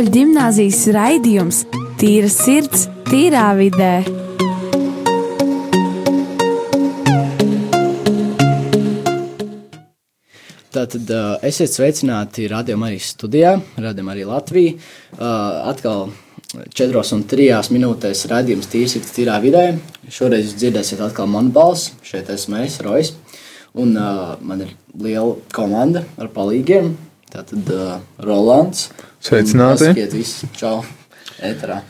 Katoļu gimnāzijas raidījums Tīra sirds, tīrā vidē. Tātad uh, esiet sveicināti radījumā arī studijā, radījumā arī Latvijā. Uh, atkal 4 un 3 minūtēs radījums tīrs ir tīrā vidē. Šoreiz jūs dzirdēsiet atkal manu balsi. Šeit esmu es, Rojas. Un uh, man ir liela komanda ar palīgiem. Tātad uh, Rolands. Sveicināti. Pasakiet visi. Čau. Eterā.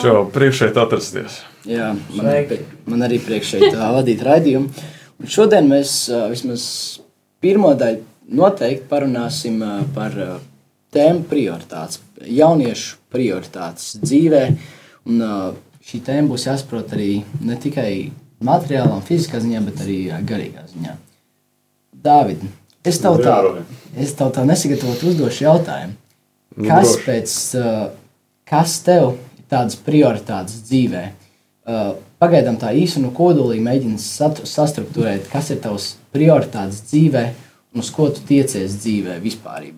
Čau, priekšēt atrasties. Jā, man, arī, man arī priekš šeit uh, vadīt raidījumu. Un šodien mēs uh, vismaz pirmo daļu noteikti parunāsim uh, par uh, tēmu prioritātes, jauniešu prioritātes dzīvē. Un, uh, šī tēma būs jāsaprot arī ne tikai materiālā un fiziskā ziņā, bet arī uh, garīgā ziņā. Dāvid, es tev tā, es tev tā nesagatavot uzdošu jautājumu. Kas pēc, uh, kas tev ir tādas prioritātes dzīvē? Uh, pagaidām tā īsi un kodolīgi mēģini sastruktūrēt, kas ir tavs prioritātes dzīvē un uz ko tu tiecies dzīvē vispār.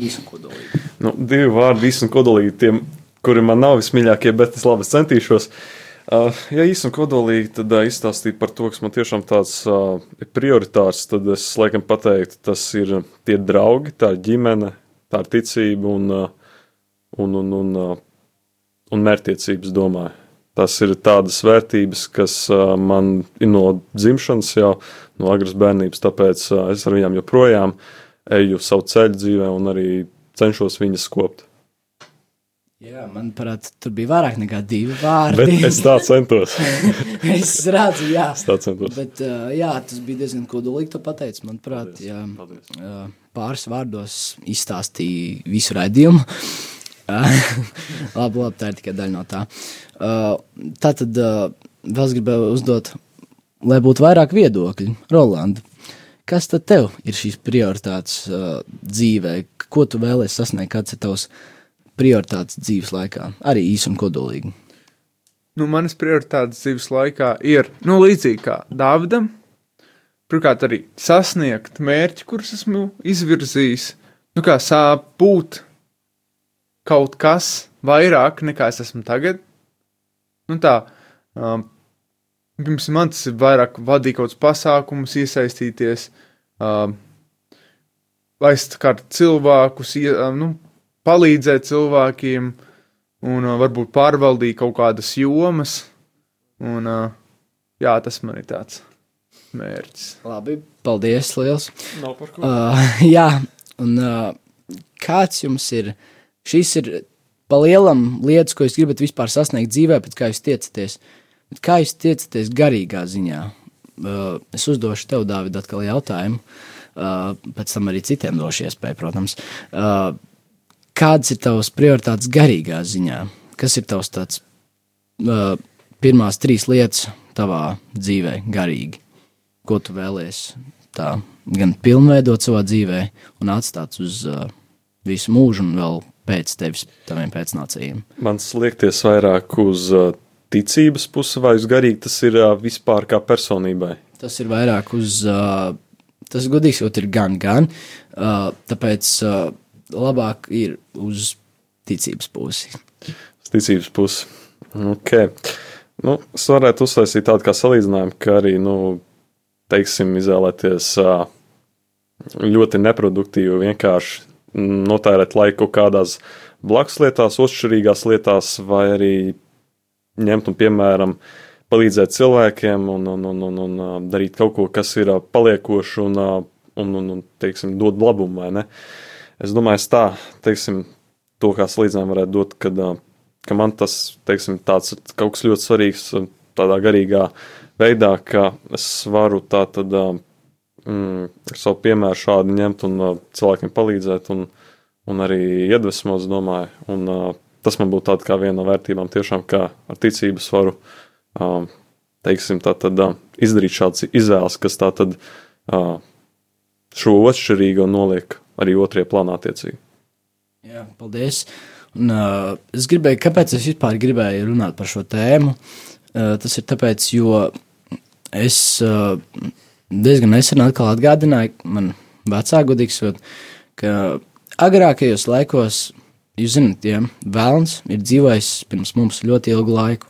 Īsi un kodolīgi. Nu, divi vārdi īsi un kodolīgi, tiem, kuri man nav vismīļākie, bet es labi centīšos. Uh, ja īsi un kodolīgi, tad uh, izstāstīt par to, kas man tiešām tāds uh, ir prioritārs, tad es laikam pateiktu, tas ir tie draugi, tā ir ģimene, tā ir ticība un, uh, un, un, un, uh, un mērķtiecības, domāju. Tas ir tādas vērtības, kas uh, man ir no dzimšanas jau, no agras bērnības, tāpēc uh, es ar viņām joprojām eju savu ceļu dzīvē un arī cenšos viņas kopt. Jā, manuprāt, tur bija vairāk nekā divi vārdi. Bet es tā centos. es redzu, jā. Es tā centos. Bet, jā, tas bija diezgan kodolīgi. Tu pateici, manuprāt, Paldies, jā, paldies. pāris vārdos izstāstīja visu raidījumu. labi, labi, tā ir tikai daļa no tā. Tā tad vēl es gribēju uzdot, lai būtu vairāk viedokļu. Rolanda, kas tad tev ir šīs prioritātes dzīvē? Ko tu vēlēsies sasniegt? Kāds ir tavs prioritātes dzīves laikā? Arī un kodolīgi. Nu, manas prioritātes dzīves laikā ir nu, līdzīgi kā Dāvidam. Pirmkārt, arī sasniegt mērķi, kurus esmu izvirzījis. Nu, kā sāp būt kaut kas vairāk nekā es esmu tagad. Nu, tā, um, pirms man tas ir vairāk vadīt kaut kādus pasākumus, iesaistīties, um, kā cilvēkus, ie, um, nu, palīdzēt cilvēkiem un uh, varbūt pārvaldīt kaut kādas jomas. Un, uh, jā, tas man ir tāds mērķis. Labi, paldies, liels. Nav par ko. Uh, jā, un uh, kāds jums ir? Šis ir pa lielam lietas, ko jūs gribat vispār sasniegt dzīvē, pēc kā jūs tiecaties. Bet kā jūs tiecaties garīgā ziņā? Uh, es uzdošu tev, Dārvid, atkal jautājumu. Uh, pēc tam arī citiem došu iespēju, protams. Uh, kādas ir tavas prioritātes garīgā ziņā? Kas ir tavs tāds uh, pirmās trīs lietas tavā dzīvē, garīgi? Ko tu vēlēsies tā gan pilnveidot savā dzīvē, un atstāt uz uh, visu mūžu, un vēl pēc tevis, taviem pēcnācējiem? Mans liekties vairāk uz uh, ticības pusi vai uz garīgi, tas ir uh, vispār kā personībai. Tas ir vairāk uz, uh, tas godīgs, jo ir gan, gan. Uh, tāpēc uh, labāk ir uz ticības pusi. Uz ticības pusi. Okay. Nu, es varētu uzsākt tādu salīdzinājumu, ka arī, nu, teiksim, izvēlēties ļoti neproduktīvu, vienkārši notērēt laiku kādās blakus lietās, otršķirīgās lietās, vai arī ņemt un, piemēram, palīdzēt cilvēkiem un, un, un, un, un darīt kaut ko, kas ir ā, paliekošs un, un, un, un teiksim, dod labumu. Es domāju, tā, teiksim, to kā salīdzinājumu varētu dot, kad, ka man tas, teiksim, tāds kaut kas ļoti svarīgs tādā garīgā veidā, ka es varu tā tad mm, savu piemēru šādi ņemt un cilvēkiem palīdzēt, un, un arī iedvesmot, es domāju. Un, tas man būtu tāda kā viena no vērtībām, tiešām kā ar ticības varu teiksim, tā tad, izdarīt šādas izvēles, kas tā tad šo atšķirīgo noliek arī otrajā plānā attiecīgi. Jā, paldies. Un, uh, es gribēju, kāpēc es vispār gribēju runāt par šo tēmu. Uh, tas ir tāpēc, jo es uh, diezgan nesen atkal atgādināju, man vecāki godīgi sakot, ka agrākajos laikos jūs zināt, ja Vēlns ir dzīvojis pirms mums ļoti ilgu laiku,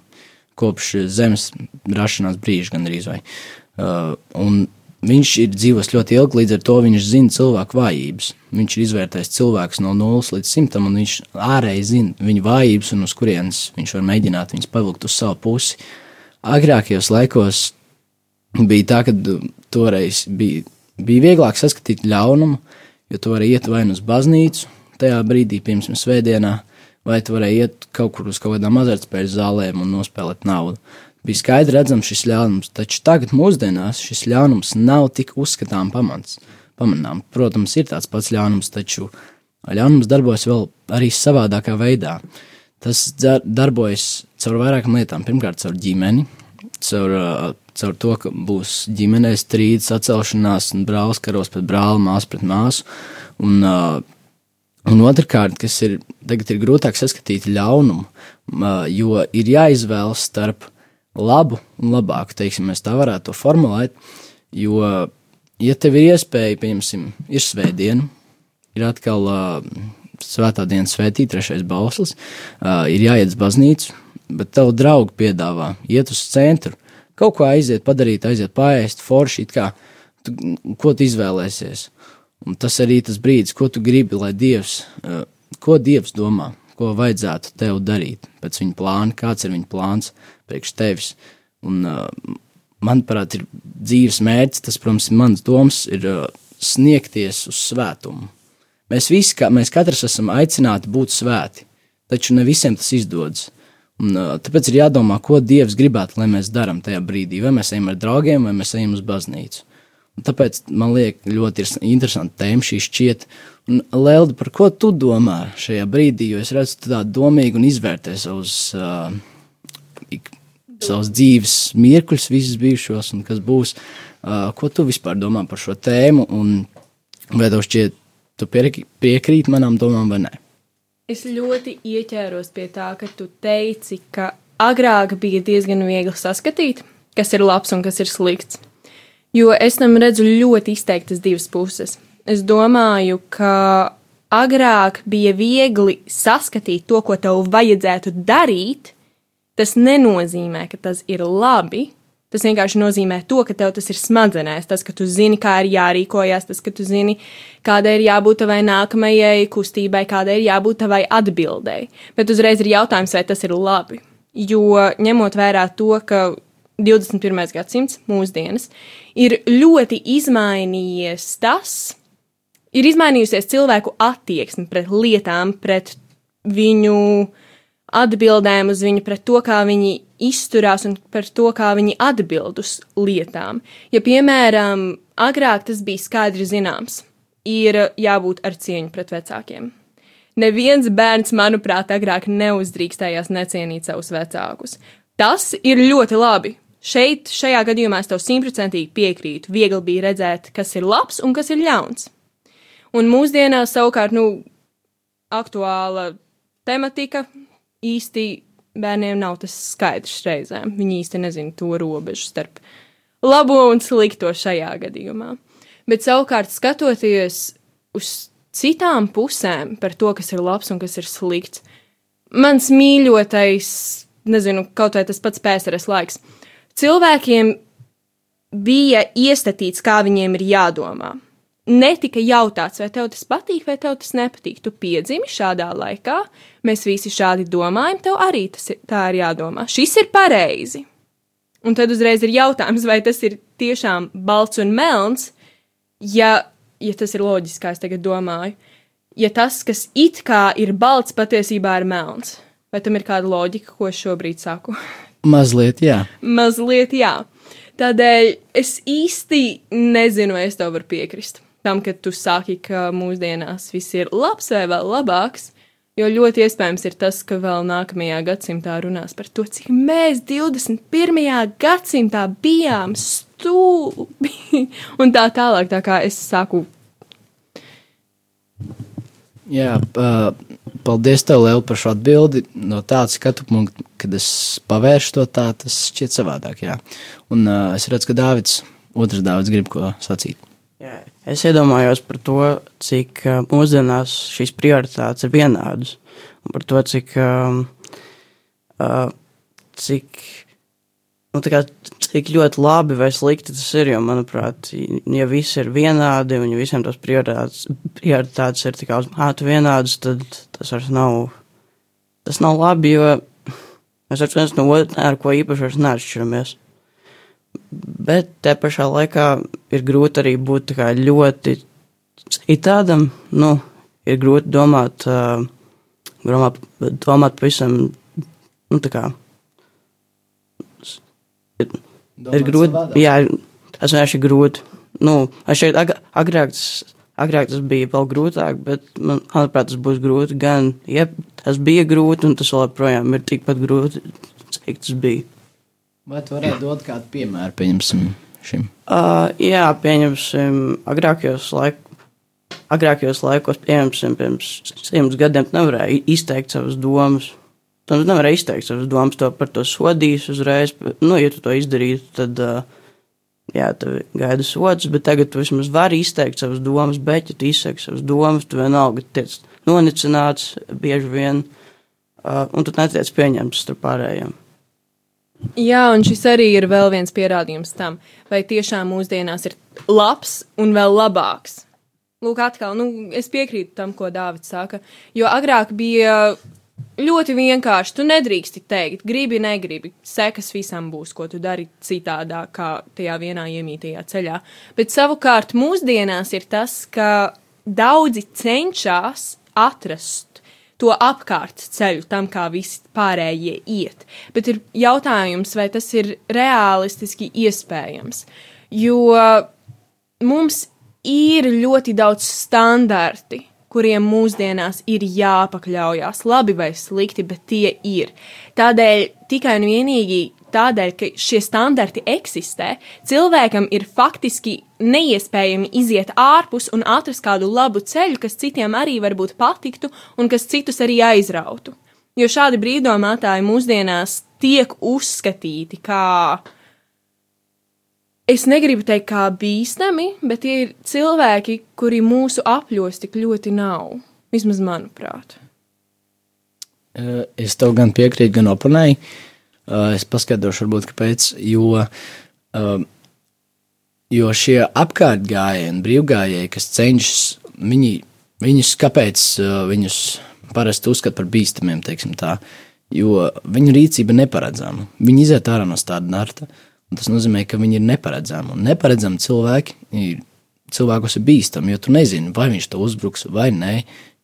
kopš zemes rašanās brīža gandrīz vai. Uh, un viņš ir dzīvojis ļoti ilgi, līdz ar to viņš zina cilvēku vājības. Viņš ir izvērtējis cilvēkus no 0 līdz 100, un viņš ārēji zina viņu vājības un uz kurienes viņš var mēģināt viņus pavilkt uz savu pusi. Agrākajos laikos bija tā, ka toreiz bija, bija vieglāk saskatīt ļaunumu, jo tu vari iet vai nu uz baznīcu tajā brīdī, piemēram, svētdienā, vai tu vari iet kaut kur uz kaut kādām azartspēļu zālēm un nospēlēt naudu bija skaidri redzams šis ļaunums, taču tagad, mūsdienās, šis ļaunums nav tik uzskatām pamats. Pamanām. Protams, ir tāds pats ļaunums, taču ļaunums darbojas vēl arī savādākā veidā. Tas darbojas caur vairākām lietām. Pirmkārt, caur ģimeni, caur, caur to, ka būs ģimenē strīds, atcelšanās, un brālis karos pret brāli, māsu pret māsu. Un, un otrkārt, kas ir, tagad ir grūtāk saskatīt ļaunumu, jo ir jāizvēlas starp labu un labāku, teiksim, mēs tā varētu to formulēt. Jo, ja tev ir iespēja, piemēram, ir svētdiena, ir atkal uh, svētā diena svētī, trešais bauslis, uh, ir jāiet uz baznīcu, bet tev draugi piedāvā iet uz centru, kaut ko aiziet, padarīt, aiziet pāriest, forši, kā, tu, ko tu izvēlēsies. Un tas arī tas brīdis, ko tu gribi, lai Dievs, uh, ko Dievs domā, ko vajadzētu tev darīt pēc viņa plāna, kāds ir viņa plāns priekš tevis. Un, uh, manuprāt, ir dzīves mērķis, tas, protams, ir mans domas, ir uh, sniegties uz svētumu. Mēs visi, kā, mēs katrs esam aicināti būt svēti, taču ne visiem tas izdodas. Un, uh, tāpēc ir jādomā, ko Dievs gribētu, lai mēs darām tajā brīdī. Vai mēs ejam ar draugiem, vai mēs ejam uz baznīcu. Un tāpēc man liekas, ļoti interesanti tēma šī šķiet. Un, Lelda, par ko tu domā šajā brīdī? Jo es redzu, tu tā domīgi un izvērtē savus uh, savus dzīves mirkļus, visus bijušos, un kas būs. Ko tu vispār domā par šo tēmu, un vai tev šķiet, tu piekrīt manām domām vai nē? Es ļoti ieķēros pie tā, ka tu teici, ka agrāk bija diezgan viegli saskatīt, kas ir labs un kas ir slikts. Jo es tam redzu ļoti izteiktas divas puses. Es domāju, ka agrāk bija viegli saskatīt to, ko tev vajadzētu darīt, tas nenozīmē, ka tas ir labi. Tas vienkārši nozīmē to, ka tev tas ir smadzenēs, tas, ka tu zini, kā ir jārīkojas, tas, ka tu zini, kādai ir jābūt tavai nākamajai kustībai, kādai ir jābūt tavai atbildēji. Bet uzreiz ir jautājums, vai tas ir labi. Jo ņemot vērā to, ka 21. gadsimts, mūsdienas, ir ļoti izmainījies tas, ir izmainījusies cilvēku attieksme pret lietām, pret viņu uh, atbildēm uz viņu, pret to, kā viņi izturās un par to, kā viņi atbild uz lietām. Ja, piemēram, agrāk tas bija skaidri zināms, ir jābūt ar cieņu pret vecākiem. Neviens bērns, manuprāt, agrāk neuzdrīkstējās necienīt savus vecākus. Tas ir ļoti labi. Šeit, šajā gadījumā es tev simtprocentīgi piekrītu. Viegli bija redzēt, kas ir labs un kas ir ļauns. Un mūsdienās savukārt, nu, aktuāla tematika, īsti bērniem nav tas skaidrs reizēm. Viņi īsti nezina to robežu starp labo un slikto šajā gadījumā. Bet savukārt, skatoties uz citām pusēm par to, kas ir labs un kas ir slikts, mans mīļotais, nezinu, kaut vai tas pats pēsaras laiks, cilvēkiem bija iestatīts, kā viņiem ir jādomā netika jautāts, vai tev tas patīk, vai tev tas nepatīk. Tu piedzimi šādā laikā, mēs visi šādi domājam, tev arī tas ir, tā ir jādomā. Šis ir pareizi. Un tad uzreiz ir jautājums, vai tas ir tiešām balts un melns, ja, ja tas ir es tagad domāju. Ja tas, kas it kā ir balts, patiesībā ir melns. Vai tam ir kāda loģika, ko es šobrīd saku? Mazliet, jā. Mazliet, jā. Tādēļ es īsti nezinu, vai es tev varu piekrist tam, ka tu saki, ka mūsdienās viss ir labs vai vēl labāks. Jo ļoti iespējams ir tas, ka vēl nākamajā gadsimtā runās par to, cik mēs 21. gadsimtā bijām stulbi un tā tālāk. Tā kā es saku. Jā, paldies tev, Liela, par šo atbildi. No tāda skatu punkta, kad es pavēršu to tā, tas šķiet savādāk. Jā. Un uh, es redzu, ka Dāvids, otrs Dāvids, grib ko sacīt. Jā, es iedomājos par to, cik uh, mūsdienās šīs prioritātes ir vienādas. Un par to, cik, um, uh, cik, nu, kā, cik ļoti labi vai slikti tas ir. Jo, manuprāt, ja viss ir vienādi un ja visiem tos prioritātes, prioritātes ir tikai uz mātu vienādas, tad tas vairs nav, tas nav labi, jo mēs ar viens no otra ar ko īpaši vairs neatšķiramies. Bet te pašā laikā ir grūti arī būt ļoti citādam. Nu, ir grūti domāt, domāt, domāt pavisam, nu, tā kā. Ir, domāt ir grūti, savādāk. jā, tas vienkārši ir grūti. Nu, šeit ag agrāk, tas, agrāk tas bija vēl grūtāk, bet man, manuprāt, tas būs grūti gan, ja tas bija grūti, un tas joprojām ir tikpat grūti, cik tas bija. Vai tu varētu dot kādu piemēru, pieņemsim, šim? Uh, jā, pieņemsim, agrākajos, laik, agrākajos laikos, pieņemsim, pirms simts gadiem nevarēja izteikt savas domas. Tu nevarēji izteikt savas domas, to par to sodīs uzreiz. Nu, ja tu to izdarītu, tad, uh, jā, tev gaida sods, bet tagad tu vismaz vari izteikt savas domas, bet, ja tu izsaki savas domas, tu vienalga tiec nonicināts bieži vien, uh, un tu netiec pieņemts starp pārējiem. Jā, un šis arī ir vēl viens pierādījums tam, vai tiešām mūsdienās ir labs un vēl labāks. Lūk, atkal, nu, es piekrītu tam, ko Dārvids saka, jo agrāk bija ļoti vienkārši. Tu nedrīksti teikt, gribi, negribi. Sekas visam būs, ko tu dari citādāk, kā tajā vienā iemītajā ceļā. Bet savukārt mūsdienās ir tas, ka daudzi cenšas atrast to apkārt ceļu tam, kā visi pārējie iet. Bet ir jautājums, vai tas ir realistiski iespējams. Jo mums ir ļoti daudz standarti, kuriem mūsdienās ir jāpakļaujas, labi vai slikti, bet tie ir. Tādēļ tikai un vienīgi tādēļ, ka šie standarti eksistē, cilvēkam ir faktiski neiespējami iziet ārpus un atrast kādu labu ceļu, kas citiem arī varbūt patiktu un kas citus arī aizrautu. Jo šādi brīvdomātāji mūsdienās tiek uzskatīti kā, es negribu teikt, kā bīstami, bet tie ir cilvēki, kuri mūsu apļos tik ļoti nav. Vismaz manuprāt. Es tev gan piekrītu, gan oponēju. Uh, es paskaidrošu, varbūt, kāpēc. Jo, uh, jo šie apkārtgājēji un brīvgājēji, kas cenšas, viņi, viņus kāpēc uh, viņus parasti uzskata par bīstamiem, teiksim tā, jo viņu rīcība neparedzama. Viņi iziet ārā no tāda narta, un tas nozīmē, ka viņi ir neparedzami. Un neparedzami cilvēki ir cilvēkos ir bīstami, jo tu nezini, vai viņš to uzbruks vai nē.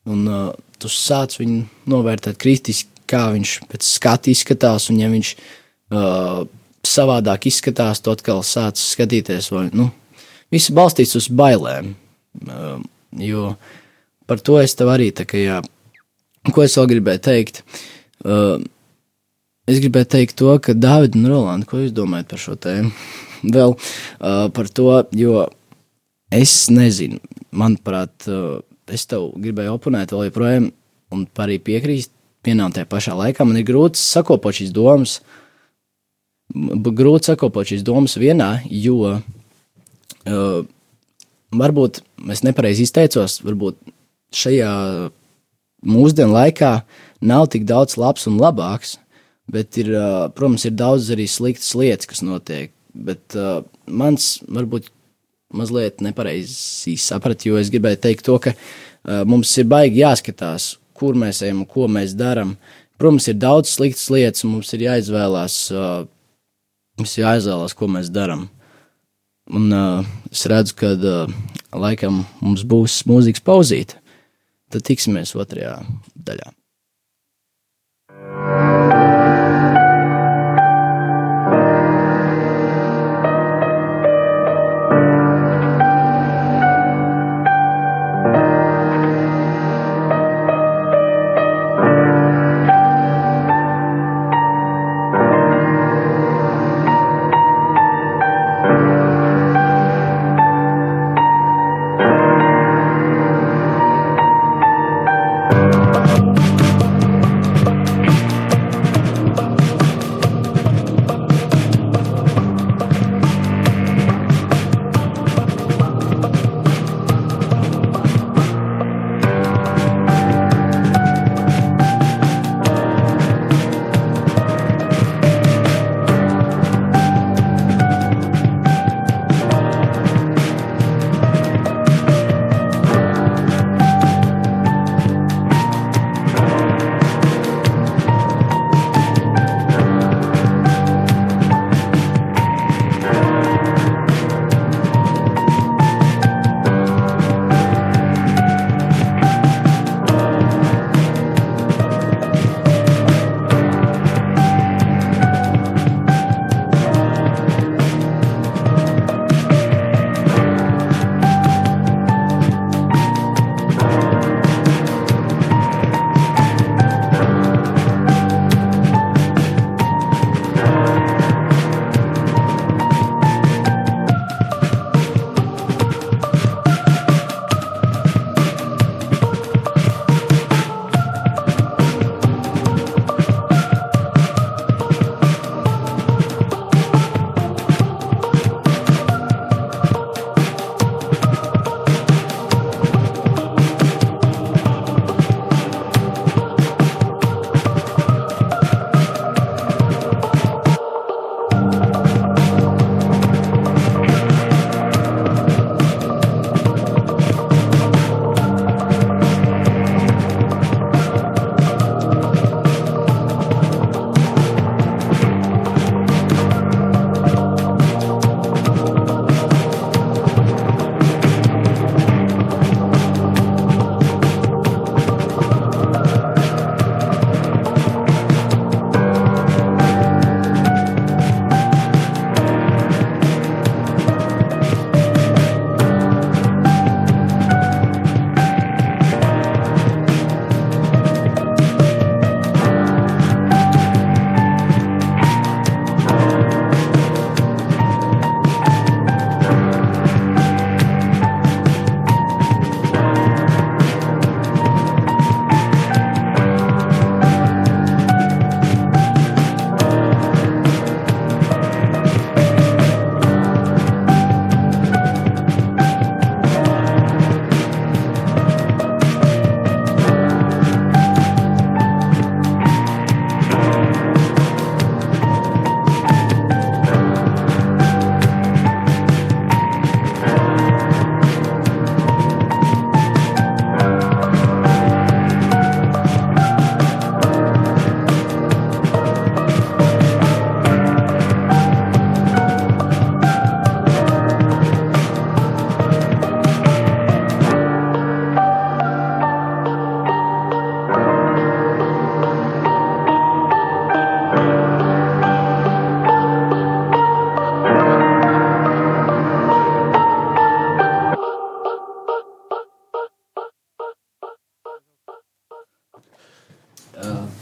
Un uh, tu sāc viņu novērtēt kritiski, kā viņš pēc skata izskatās, un ja viņš uh, savādāk izskatās, to atkal sāc skatīties, vai, nu, viss balstīts uz bailēm, uh, jo par to es tev arī, tā kā, jā, ko es vēl gribēju teikt, uh, es gribēju teikt to, ka Dāvid un Rolanda, ko jūs domājat par šo tēmu? vēl uh, par to, jo es nezinu, manuprāt, uh, es tev gribēju oponēt vēl joprojām, un arī piekrīst, vienā un tajā pašā laikā man ir grūti sakopot šīs domas, grūti sakopot šīs domas vienā, jo uh, varbūt es nepareizi izteicos, varbūt šajā mūsdienu laikā nav tik daudz labs un labāks, bet ir, uh, protams, ir daudz arī sliktas lietas, kas notiek. Bet uh, mans varbūt mazliet nepareizi saprat, jo es gribēju teikt to, ka uh, mums ir baigi jāskatās kur mēs ejam un ko mēs darām. Protams, ir daudz sliktas lietas, mums ir jāizvēlās, uh, mums ir jāizvēlās, ko mēs darām. Un uh, es redzu, ka uh, laikam mums būs mūzikas pauzīte. Tad tiksimies otrajā daļā.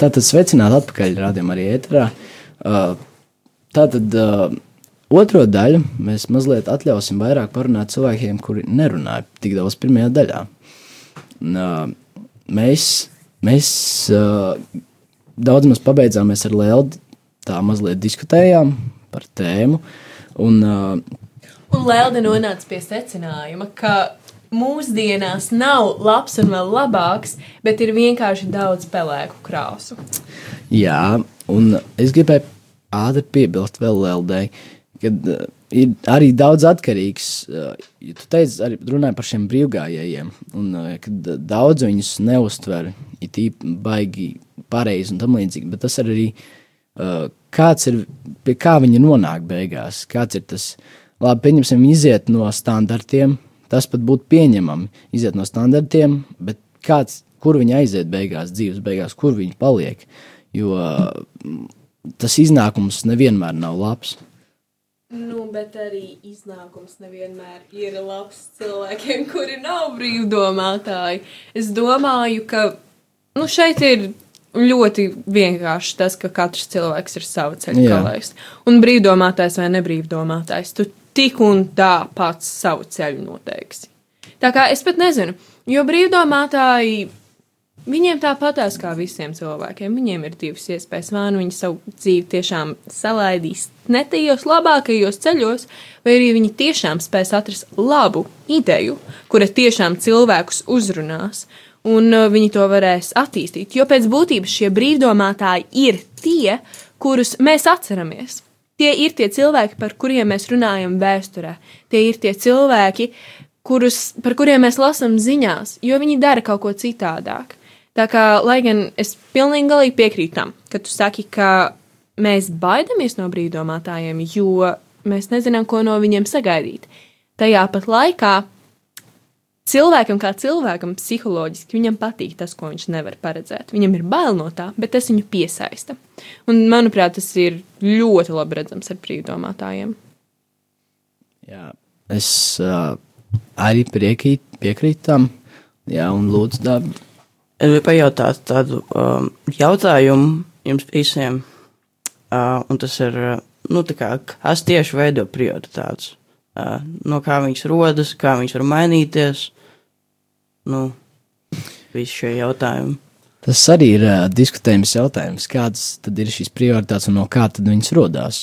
Tātad sveicināt atpakaļ rādījumā arī ēterā. Uh, Tātad uh, otro daļu mēs mazliet atļausim vairāk parunāt cilvēkiem, kuri nerunāja tik daudz pirmajā daļā. Uh, mēs mēs daudz maz pabeidzāmies ar Lēldi, tā mazliet diskutējām par tēmu. Un, Un Lelde nonāca pie secinājuma, ka mūsdienās nav labs un vēl labāks, bet ir vienkārši daudz pelēku krāsu. Jā, un es gribēju ātri piebilst vēl Leldei, kad uh, ir arī daudz atkarīgs. Uh, ja tu teici, arī runāji par šiem brīvgājējiem, un uh, kad daudz viņus neustver, ir tīpaši baigi pareizi un tam līdzīgi, bet tas arī uh, kāds ir, pie kā viņi nonāk beigās, kāds ir tas, labi, pieņemsim, iziet no standartiem, tas pat būtu pieņemami, iziet no standartiem, bet kāds, kur viņi aiziet beigās, dzīves beigās, kur viņi paliek, jo uh, tas iznākums nevienmēr nav labs. Nu, bet arī iznākums nevienmēr ir labs cilvēkiem, kuri nav brīvdomātāji. Es domāju, ka nu, šeit ir ļoti vienkārši tas, ka katrs cilvēks ir sava ceļa Jā. galējs. Un brīvdomātājs vai nebrīvdomātājs, tu tik un tā pats savu ceļu noteiksi. Tā kā es pat nezinu, jo brīvdomātāji Viņiem tāpatās kā visiem cilvēkiem. Viņiem ir divas iespējas. Vai nu viņi savu dzīvi tiešām salaidīs ne tajos labākajos ceļos, vai arī viņi tiešām spēs atrast labu ideju, kura tiešām cilvēkus uzrunās, un uh, viņi to varēs attīstīt. Jo pēc būtības šie brīvdomātāji ir tie, kurus mēs atceramies. Tie ir tie cilvēki, par kuriem mēs runājam vēsturē. Tie ir tie cilvēki, kurus, par kuriem mēs lasām ziņās, jo viņi dara kaut ko citādāk. Tā kā, lai gan es pilnīgi piekrītu tam, ka tu saki, ka mēs baidamies no brīvdomātājiem, jo mēs nezinām, ko no viņiem sagaidīt. Tajā pat laikā cilvēkam, kā cilvēkam, psiholoģiski viņam patīk tas, ko viņš nevar paredzēt. Viņam ir bail no tā, bet tas viņu piesaista. Un, manuprāt, tas ir ļoti labi redzams ar brīvdomātājiem. Jā, es uh, arī piekrīt, piekrītu tam, jā, un lūdzu, Dārbi. Es gribu pajautāt tādu um, jautājumu jums visiem, uh, un tas ir, nu, tā kā, kas tieši veido prioritātes? Uh, no kā viņas rodas, kā viņas var mainīties? Nu, visi šie jautājumi. Tas arī ir uh, diskutējums jautājums, kādas tad ir šīs prioritātes un no kā tad viņas rodās.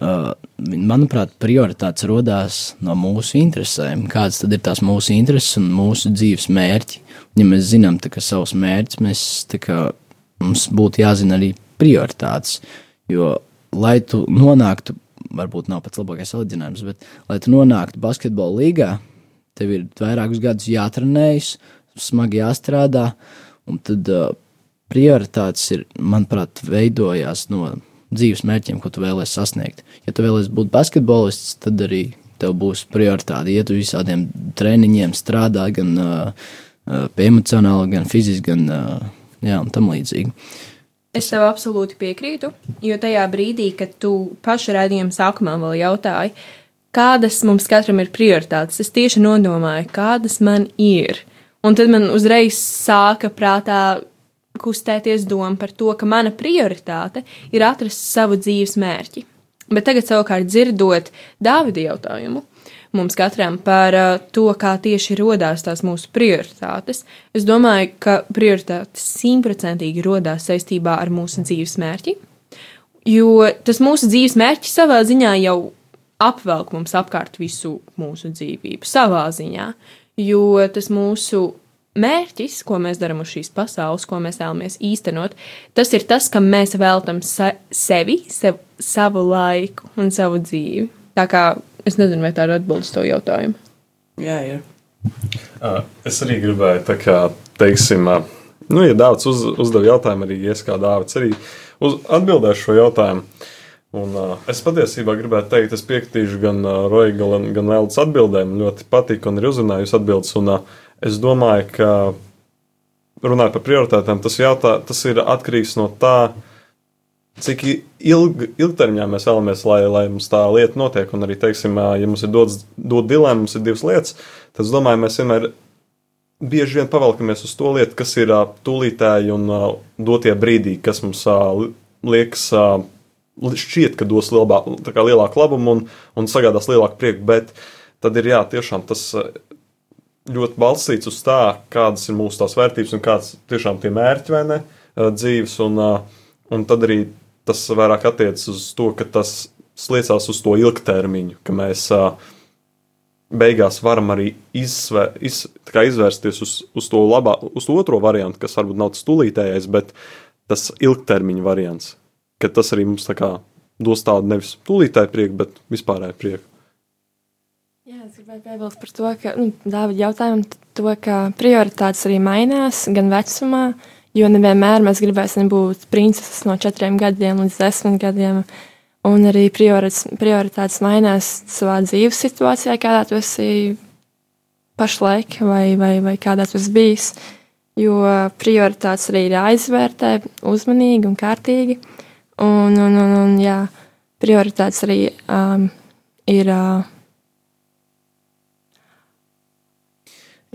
Uh, manuprāt, prioritātes rodās no mūsu interesēm. Kādas tad ir tās mūsu intereses un mūsu dzīves mērķi? Ja mēs zinām ka savus mērķus, mēs, kā, mums būtu jāzina arī prioritātes. Jo, lai tu nonāktu, varbūt nav pats labākais salīdzinājums, bet, lai tu nonāktu basketbola līgā, tev ir vairākus gadus jātrenējas, smagi jāstrādā, un tad uh, prioritātes ir, manuprāt, veidojās no dzīves mērķiem, ko tu vēlēsies sasniegt. Ja tu vēlēsies būt basketbolists, tad arī tev būs prioritāte iet uz visādiem treniņiem, strādāt gan uh, emocionāli, gan fiziski, gan uh, jā, tam līdzīgi. Es tev absolūti piekrītu, jo tajā brīdī, kad tu pašu redzējumu sākumā vēl jautāji, kādas mums katram ir prioritātes, es tieši nodomāju, kādas man ir. Un tad man uzreiz sāka prātā kustēties doma par to, ka mana prioritāte ir atrast savu dzīves mērķi. Bet tagad, savukārt, dzirdot Dāvida jautājumu, mums katram par uh, to, kā tieši radās tās mūsu prioritātes. Es domāju, ka prioritātes simtprocentīgi radās saistībā ar mūsu dzīves mērķi, jo tas mūsu dzīves mērķis savā ziņā jau apvelk mums apkārt visu mūsu dzīvību, savā ziņā, jo tas mūsu mērķis, ko mēs darām uz šīs pasaules, ko mēs vēlamies īstenot, tas ir tas, kam mēs veltam se sevi, sev, savu laiku un savu dzīvi. Tā kā es nezinu, vai tā ir atbilde uz to jautājumu. Jā, ir. Uh, Es arī gribēju, tā kā, teiksim, uh, nu, ja Dārvids uz, uzdev jautājumu, arī es kā Dārvids arī uz, atbildēšu šo jautājumu. Un, uh, es patiesībā gribētu teikt, es piekritīšu gan uh, Roja, gan, Eldas atbildēm. Ļoti patīk un ir uzrunājusi atbildes. Un, uh, es domāju, ka runājot par prioritātēm, tas, jautā, tas ir atkarīgs no tā, cik ilg, ilgtermiņā mēs vēlamies, lai, lai mums tā lieta notiek. Un arī, teiksim, ja mums ir dots, dot dilemma, mums ir divas lietas, tad es domāju, mēs vienmēr bieži vien pavelkamies uz to lietu, kas ir uh, tūlītēji un uh, dotie brīdī, kas mums uh, liekas, uh, šķiet, ka dos lielā, lielāku labumu un, un sagādās lielāku prieku, bet tad ir jā, tiešām tas uh, ļoti balstīts uz tā, kādas ir mūsu tās vērtības un kādas tiešām tie mērķi vai ne uh, dzīves, un, uh, un tad arī tas vairāk attiecas uz to, ka tas sliecās uz to ilgtermiņu, ka mēs beigās varam arī izsver, iz, izvērsties uz, uz to labā, uz to otro variantu, kas varbūt nav tas tūlītējais, bet tas ilgtermiņa variants. Ka tas arī mums tā kā dos tādu nevis tūlītēju prieku, bet vispārēju prieku. Jā, es gribēju piebilst par to, ka, nu, Dāvid jautājumu to, ka prioritātes arī mainās gan vecumā, jo nevienmēr mēs gribēsim būt princeses no četriem gadiem līdz desmit gadiem. Un arī prioritātes mainās savā dzīves situācijā, kādā tu esi pašlaik, vai, vai, vai kādā esi bijis. Jo prioritātes arī ir jāizvērtē uzmanīgi un kārtīgi. Un, un, un, un jā, prioritātes arī um, ir. Uh,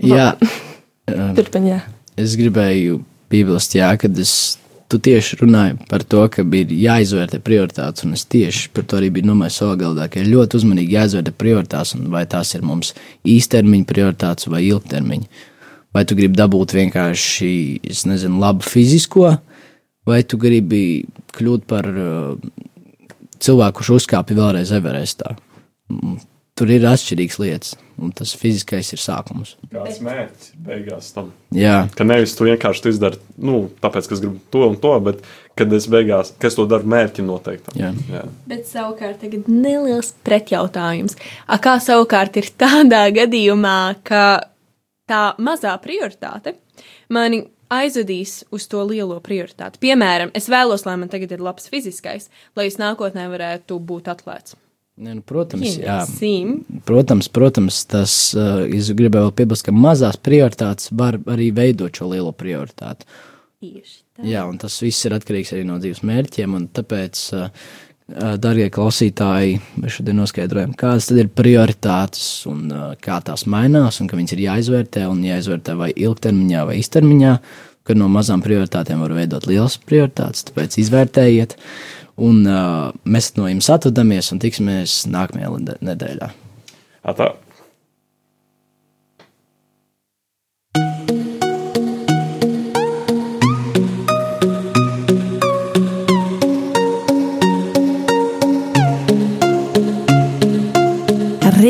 jā, turpiniet. Jā. Es gribēju piebilst, jā, kad es tu tieši runāji par to, ka bija jāizvērtē prioritātes, un es tieši par to arī biju domājis savā galdā, ka ir ļoti uzmanīgi jāizvērtē prioritātes, un vai tās ir mums īstermiņa prioritātes vai ilgtermiņa. Vai tu gribi dabūt vienkārši, es nezinu, labu fizisko, vai tu gribi kļūt par uh, cilvēku, kurš uzkāpja vēlreiz Everestā. Tur ir atšķirīgas lietas, un tas fiziskais ir sākums. Kāds mērķis beigās tam? Jā, ka nevis tu vienkārši tu izdari, nu, tāpēc, ka es gribu to un to, bet kad es beigās, ka es to daru mērķi noteikti. Jā. Jā. Bet savukārt tagad neliels pretjautājums. A, kā savukārt ir tādā gadījumā, ka tā mazā prioritāte mani aizvedīs uz to lielo prioritāti? Piemēram, es vēlos, lai man tagad ir labs fiziskais, lai es nākotnē varētu būt atlēts. Ne, nu, protams, jā. Sim. protams, protams, tas uh, es gribēju vēl piebilst, ka mazās prioritātes var arī veidot šo lielo prioritāti. Tieši tā. Jā, un tas viss ir atkarīgs arī no dzīves mērķiem, un tāpēc, uh, darbie klausītāji, mēs šodien noskaidrojam, kādas ir prioritātes un uh, kā tās mainās, un ka viņas ir jāizvērtē un jāizvērtē vai ilgtermiņā vai īstermiņā, kad no mazām prioritātēm var veidot lielas prioritātes, tāpēc izvērtējiet. Un uh, mēs no jums atvadamies un tiksimies nākamajā nedēļā. Atā.